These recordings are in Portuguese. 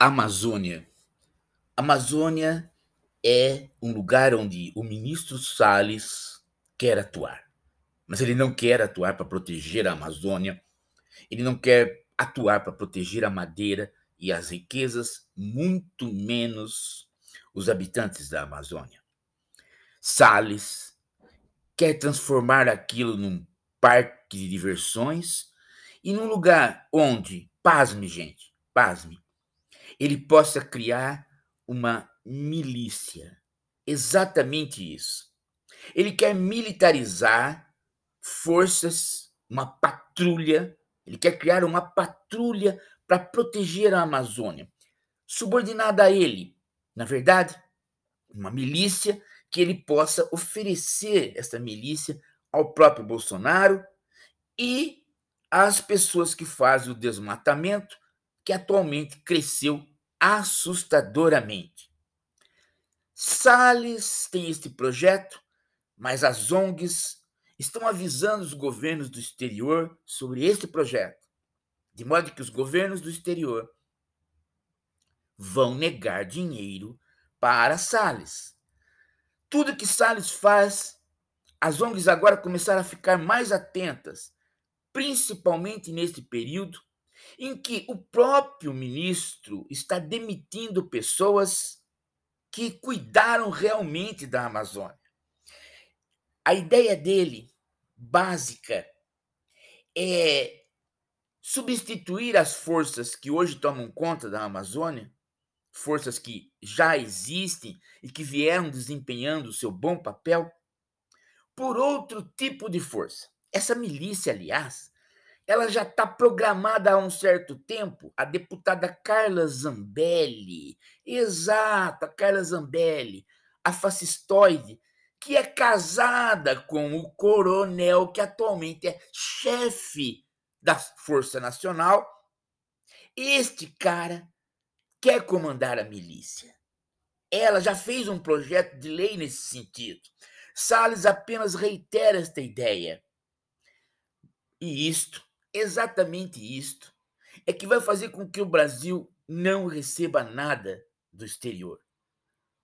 Amazônia. Amazônia é um lugar onde o ministro Salles quer atuar. Mas ele não quer atuar para proteger a Amazônia, ele não quer atuar para proteger a madeira e as riquezas, muito menos os habitantes da Amazônia. Salles quer transformar aquilo num parque de diversões e num lugar onde, pasme, gente, pasme, ele possa criar uma milícia. Exatamente isso. Ele quer militarizar forças, uma patrulha, ele quer criar uma patrulha para proteger a Amazônia, subordinada a ele. Na verdade, uma milícia que ele possa oferecer essa milícia ao próprio Bolsonaro e às pessoas que fazem o desmatamento que atualmente cresceu assustadoramente. Salles tem este projeto, mas as ONGs estão avisando os governos do exterior sobre este projeto, de modo que os governos do exterior vão negar dinheiro para Salles. Tudo que Salles faz, as ONGs agora começaram a ficar mais atentas, principalmente neste período em que o próprio ministro está demitindo pessoas que cuidaram realmente da Amazônia. A ideia dele, básica, é substituir as forças que hoje tomam conta da Amazônia, forças que já existem e que vieram desempenhando o seu bom papel, por outro tipo de força. Essa milícia, aliás, ela já está programada há um certo tempo. A deputada Carla Zambelli, exato, a Carla Zambelli, a fascistoide, que é casada com o coronel que atualmente é chefe da Força Nacional. Este cara quer comandar a milícia. Ela já fez um projeto de lei nesse sentido. Salles apenas reitera esta ideia. E isto exatamente isto é que vai fazer com que o Brasil não receba nada do exterior.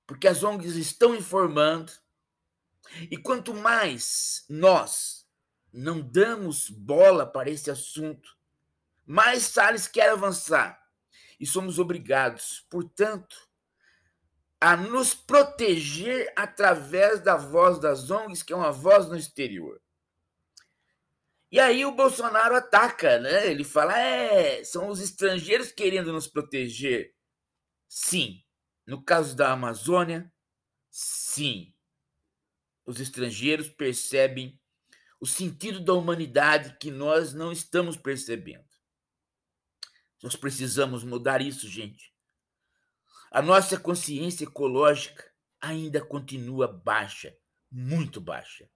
Porque as ONGs estão informando, e quanto mais nós não damos bola para esse assunto, mais Salles quer avançar. E somos obrigados, portanto, a nos proteger através da voz das ONGs, que é uma voz no exterior. E aí o Bolsonaro ataca, né? Ele fala: é, são os estrangeiros querendo nos proteger. Sim. No caso da Amazônia, sim. Os estrangeiros percebem o sentido da humanidade que nós não estamos percebendo. Nós precisamos mudar isso, gente. A nossa consciência ecológica ainda continua baixa, muito baixa.